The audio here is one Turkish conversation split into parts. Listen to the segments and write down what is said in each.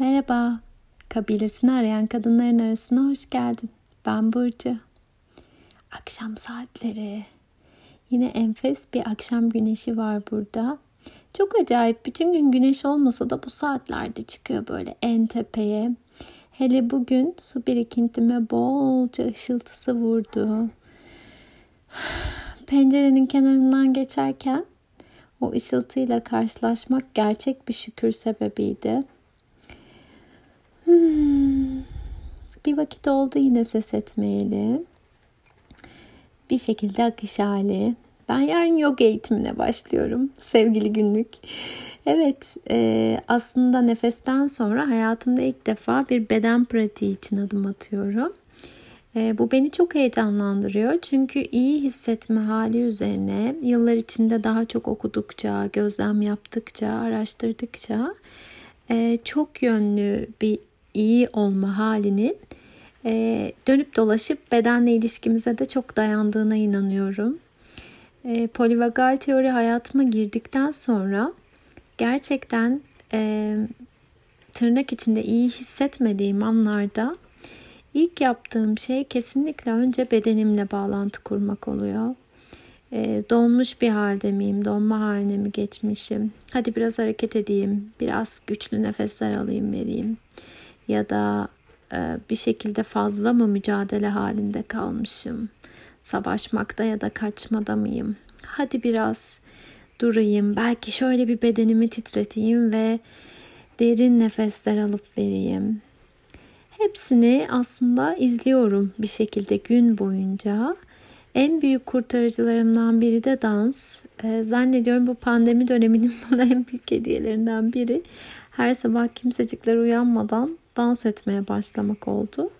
Merhaba, kabilesini arayan kadınların arasına hoş geldin. Ben Burcu. Akşam saatleri. Yine enfes bir akşam güneşi var burada. Çok acayip. Bütün gün güneş olmasa da bu saatlerde çıkıyor böyle en tepeye. Hele bugün su birikintime bolca ışıltısı vurdu. Pencerenin kenarından geçerken o ışıltıyla karşılaşmak gerçek bir şükür sebebiydi. Hmm. Bir vakit oldu yine ses etmeyeli. Bir şekilde akış hali. Ben yarın yoga eğitimine başlıyorum. Sevgili günlük. Evet e, aslında nefesten sonra hayatımda ilk defa bir beden pratiği için adım atıyorum. E, bu beni çok heyecanlandırıyor. Çünkü iyi hissetme hali üzerine yıllar içinde daha çok okudukça, gözlem yaptıkça, araştırdıkça e, çok yönlü bir iyi olma halinin e, dönüp dolaşıp bedenle ilişkimize de çok dayandığına inanıyorum. E, polivagal teori hayatıma girdikten sonra gerçekten e, tırnak içinde iyi hissetmediğim anlarda ilk yaptığım şey kesinlikle önce bedenimle bağlantı kurmak oluyor. E, donmuş bir halde miyim? Donma haline mi geçmişim? Hadi biraz hareket edeyim. Biraz güçlü nefesler alayım vereyim ya da e, bir şekilde fazla mı mücadele halinde kalmışım? Savaşmakta ya da kaçmada mıyım? Hadi biraz durayım. Belki şöyle bir bedenimi titreteyim ve derin nefesler alıp vereyim. Hepsini aslında izliyorum bir şekilde gün boyunca. En büyük kurtarıcılarımdan biri de dans. Ee, zannediyorum bu pandemi döneminin bana en büyük hediyelerinden biri. Her sabah kimsecikler uyanmadan dans etmeye başlamak oldu.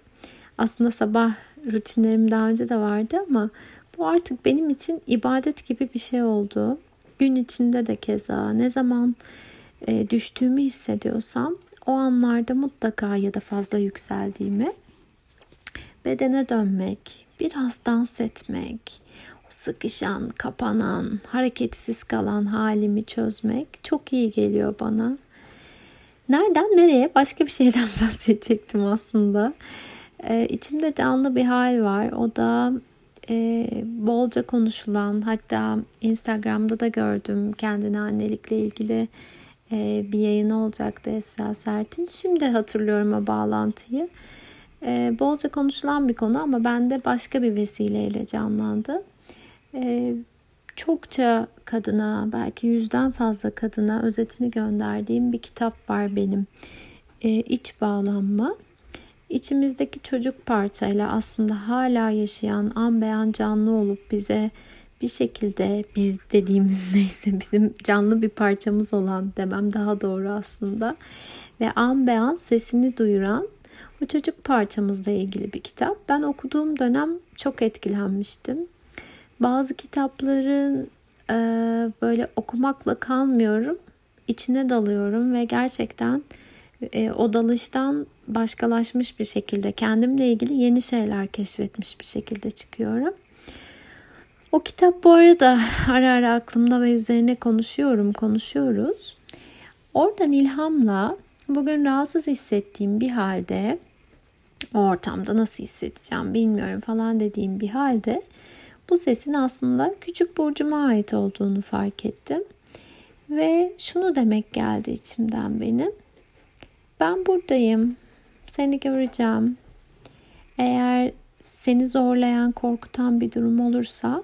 Aslında sabah rutinlerim daha önce de vardı ama bu artık benim için ibadet gibi bir şey oldu. Gün içinde de keza ne zaman e, düştüğümü hissediyorsam o anlarda mutlaka ya da fazla yükseldiğimi bedene dönmek, biraz dans etmek, o sıkışan, kapanan, hareketsiz kalan halimi çözmek çok iyi geliyor bana. Nereden nereye başka bir şeyden bahsedecektim aslında. Ee, içimde canlı bir hal var. O da e, bolca konuşulan hatta Instagram'da da gördüm kendine annelikle ilgili e, bir yayın olacaktı Esra Sertin. Şimdi hatırlıyorum o bağlantıyı. E, bolca konuşulan bir konu ama bende başka bir vesileyle canlandı. E, çokça kadına belki yüzden fazla kadına özetini gönderdiğim bir kitap var benim. E, iç bağlanma. İçimizdeki çocuk parçayla aslında hala yaşayan an beyan canlı olup bize bir şekilde biz dediğimiz neyse bizim canlı bir parçamız olan demem daha doğru aslında ve an beyan sesini duyuran o çocuk parçamızla ilgili bir kitap. Ben okuduğum dönem çok etkilenmiştim. Bazı kitapların e, böyle okumakla kalmıyorum. içine dalıyorum ve gerçekten e, o dalıştan başkalaşmış bir şekilde kendimle ilgili yeni şeyler keşfetmiş bir şekilde çıkıyorum. O kitap bu arada ara ara aklımda ve üzerine konuşuyorum, konuşuyoruz. Oradan ilhamla bugün rahatsız hissettiğim bir halde o ortamda nasıl hissedeceğim bilmiyorum falan dediğim bir halde bu sesin aslında küçük burcuma ait olduğunu fark ettim. Ve şunu demek geldi içimden benim. Ben buradayım. Seni göreceğim. Eğer seni zorlayan, korkutan bir durum olursa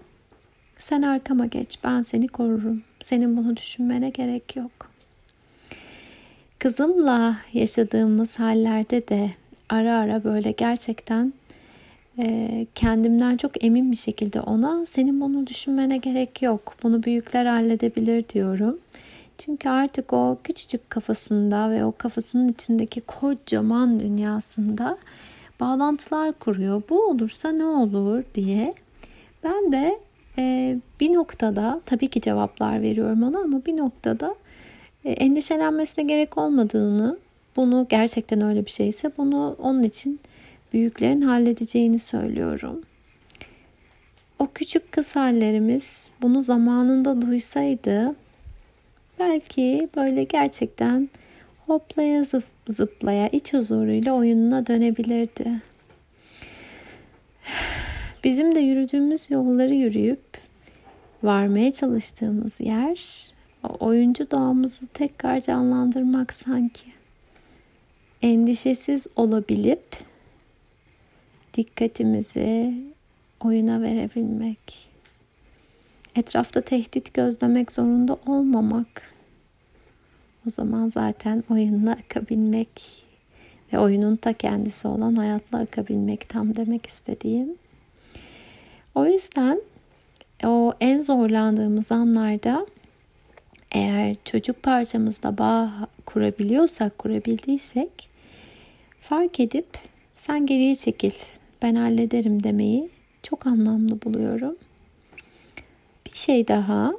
sen arkama geç. Ben seni korurum. Senin bunu düşünmene gerek yok. Kızımla yaşadığımız hallerde de ara ara böyle gerçekten kendimden çok emin bir şekilde ona senin bunu düşünmene gerek yok. Bunu büyükler halledebilir diyorum. Çünkü artık o küçücük kafasında ve o kafasının içindeki kocaman dünyasında bağlantılar kuruyor. Bu olursa ne olur diye. Ben de e, bir noktada tabii ki cevaplar veriyorum ona ama bir noktada e, endişelenmesine gerek olmadığını, bunu gerçekten öyle bir şeyse bunu onun için büyüklerin halledeceğini söylüyorum. O küçük kız hallerimiz bunu zamanında duysaydı belki böyle gerçekten hoplaya zıplaya iç huzuruyla oyununa dönebilirdi. Bizim de yürüdüğümüz yolları yürüyüp varmaya çalıştığımız yer oyuncu doğamızı tekrar canlandırmak sanki. Endişesiz olabilip dikkatimizi oyuna verebilmek. Etrafta tehdit gözlemek zorunda olmamak. O zaman zaten oyunla akabilmek ve oyunun ta kendisi olan hayatla akabilmek tam demek istediğim. O yüzden o en zorlandığımız anlarda eğer çocuk parçamızla bağ kurabiliyorsak, kurabildiysek fark edip sen geriye çekil, ben hallederim demeyi çok anlamlı buluyorum. Bir şey daha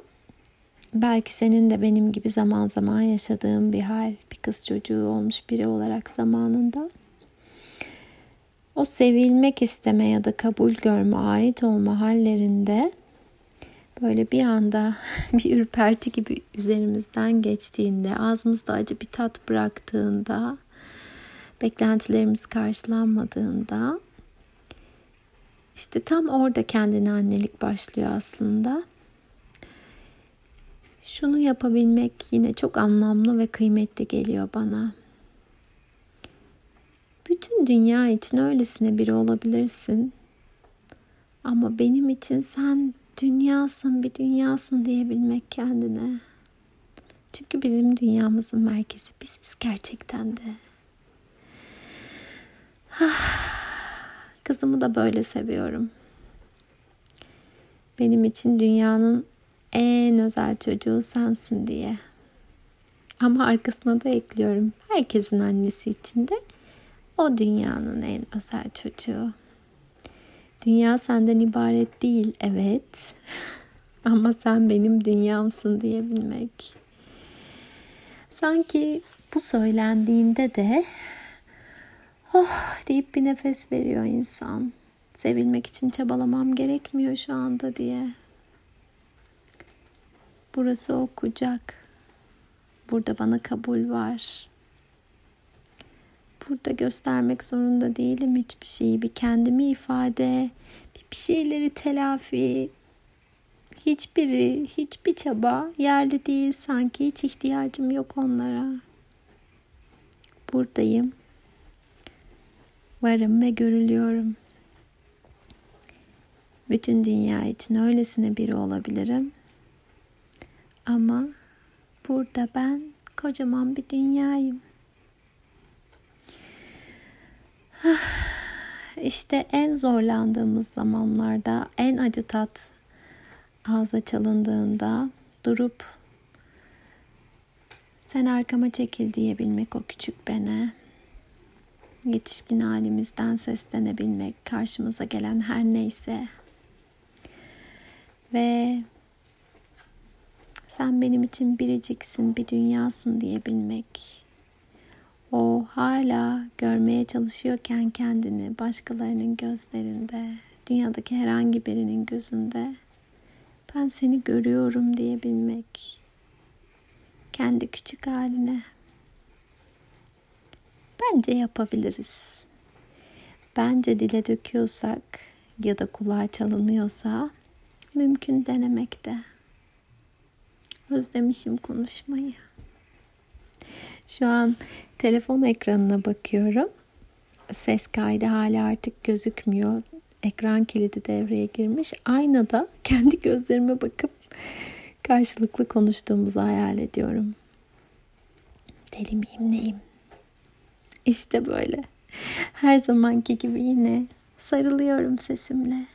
belki senin de benim gibi zaman zaman yaşadığın bir hal, bir kız çocuğu olmuş biri olarak zamanında o sevilmek isteme ya da kabul görme, ait olma hallerinde böyle bir anda bir ürperti gibi üzerimizden geçtiğinde, ağzımızda acı bir tat bıraktığında, beklentilerimiz karşılanmadığında işte tam orada kendine annelik başlıyor aslında. Şunu yapabilmek yine çok anlamlı ve kıymetli geliyor bana. Bütün dünya için öylesine biri olabilirsin. Ama benim için sen dünyasın, bir dünyasın diyebilmek kendine. Çünkü bizim dünyamızın merkezi biziz gerçekten de. Kızımı da böyle seviyorum. Benim için dünyanın en özel çocuğu sensin diye. Ama arkasına da ekliyorum. Herkesin annesi için de o dünyanın en özel çocuğu. Dünya senden ibaret değil evet. Ama sen benim dünyamsın diyebilmek. Sanki bu söylendiğinde de oh deyip bir nefes veriyor insan. Sevilmek için çabalamam gerekmiyor şu anda diye. Burası o kucak. Burada bana kabul var. Burada göstermek zorunda değilim hiçbir şeyi. Bir kendimi ifade, bir şeyleri telafi. Hiçbiri, hiçbir çaba yerli değil sanki. Hiç ihtiyacım yok onlara. Buradayım. Varım ve görülüyorum. Bütün dünya için öylesine biri olabilirim. Ama burada ben kocaman bir dünyayım. İşte en zorlandığımız zamanlarda, en acı tat ağza çalındığında durup sen arkama çekil diyebilmek o küçük bene. Yetişkin halimizden seslenebilmek, karşımıza gelen her neyse. Ve sen benim için biriciksin, bir dünyasın diyebilmek o hala görmeye çalışıyorken kendini başkalarının gözlerinde, dünyadaki herhangi birinin gözünde ben seni görüyorum diyebilmek. Kendi küçük haline. Bence yapabiliriz. Bence dile döküyorsak ya da kulağa çalınıyorsa mümkün denemekte. Özlemişim konuşmayı. Şu an telefon ekranına bakıyorum. Ses kaydı hala artık gözükmüyor. Ekran kilidi devreye girmiş. Aynada kendi gözlerime bakıp karşılıklı konuştuğumuzu hayal ediyorum. Deli miyim neyim? İşte böyle. Her zamanki gibi yine sarılıyorum sesimle.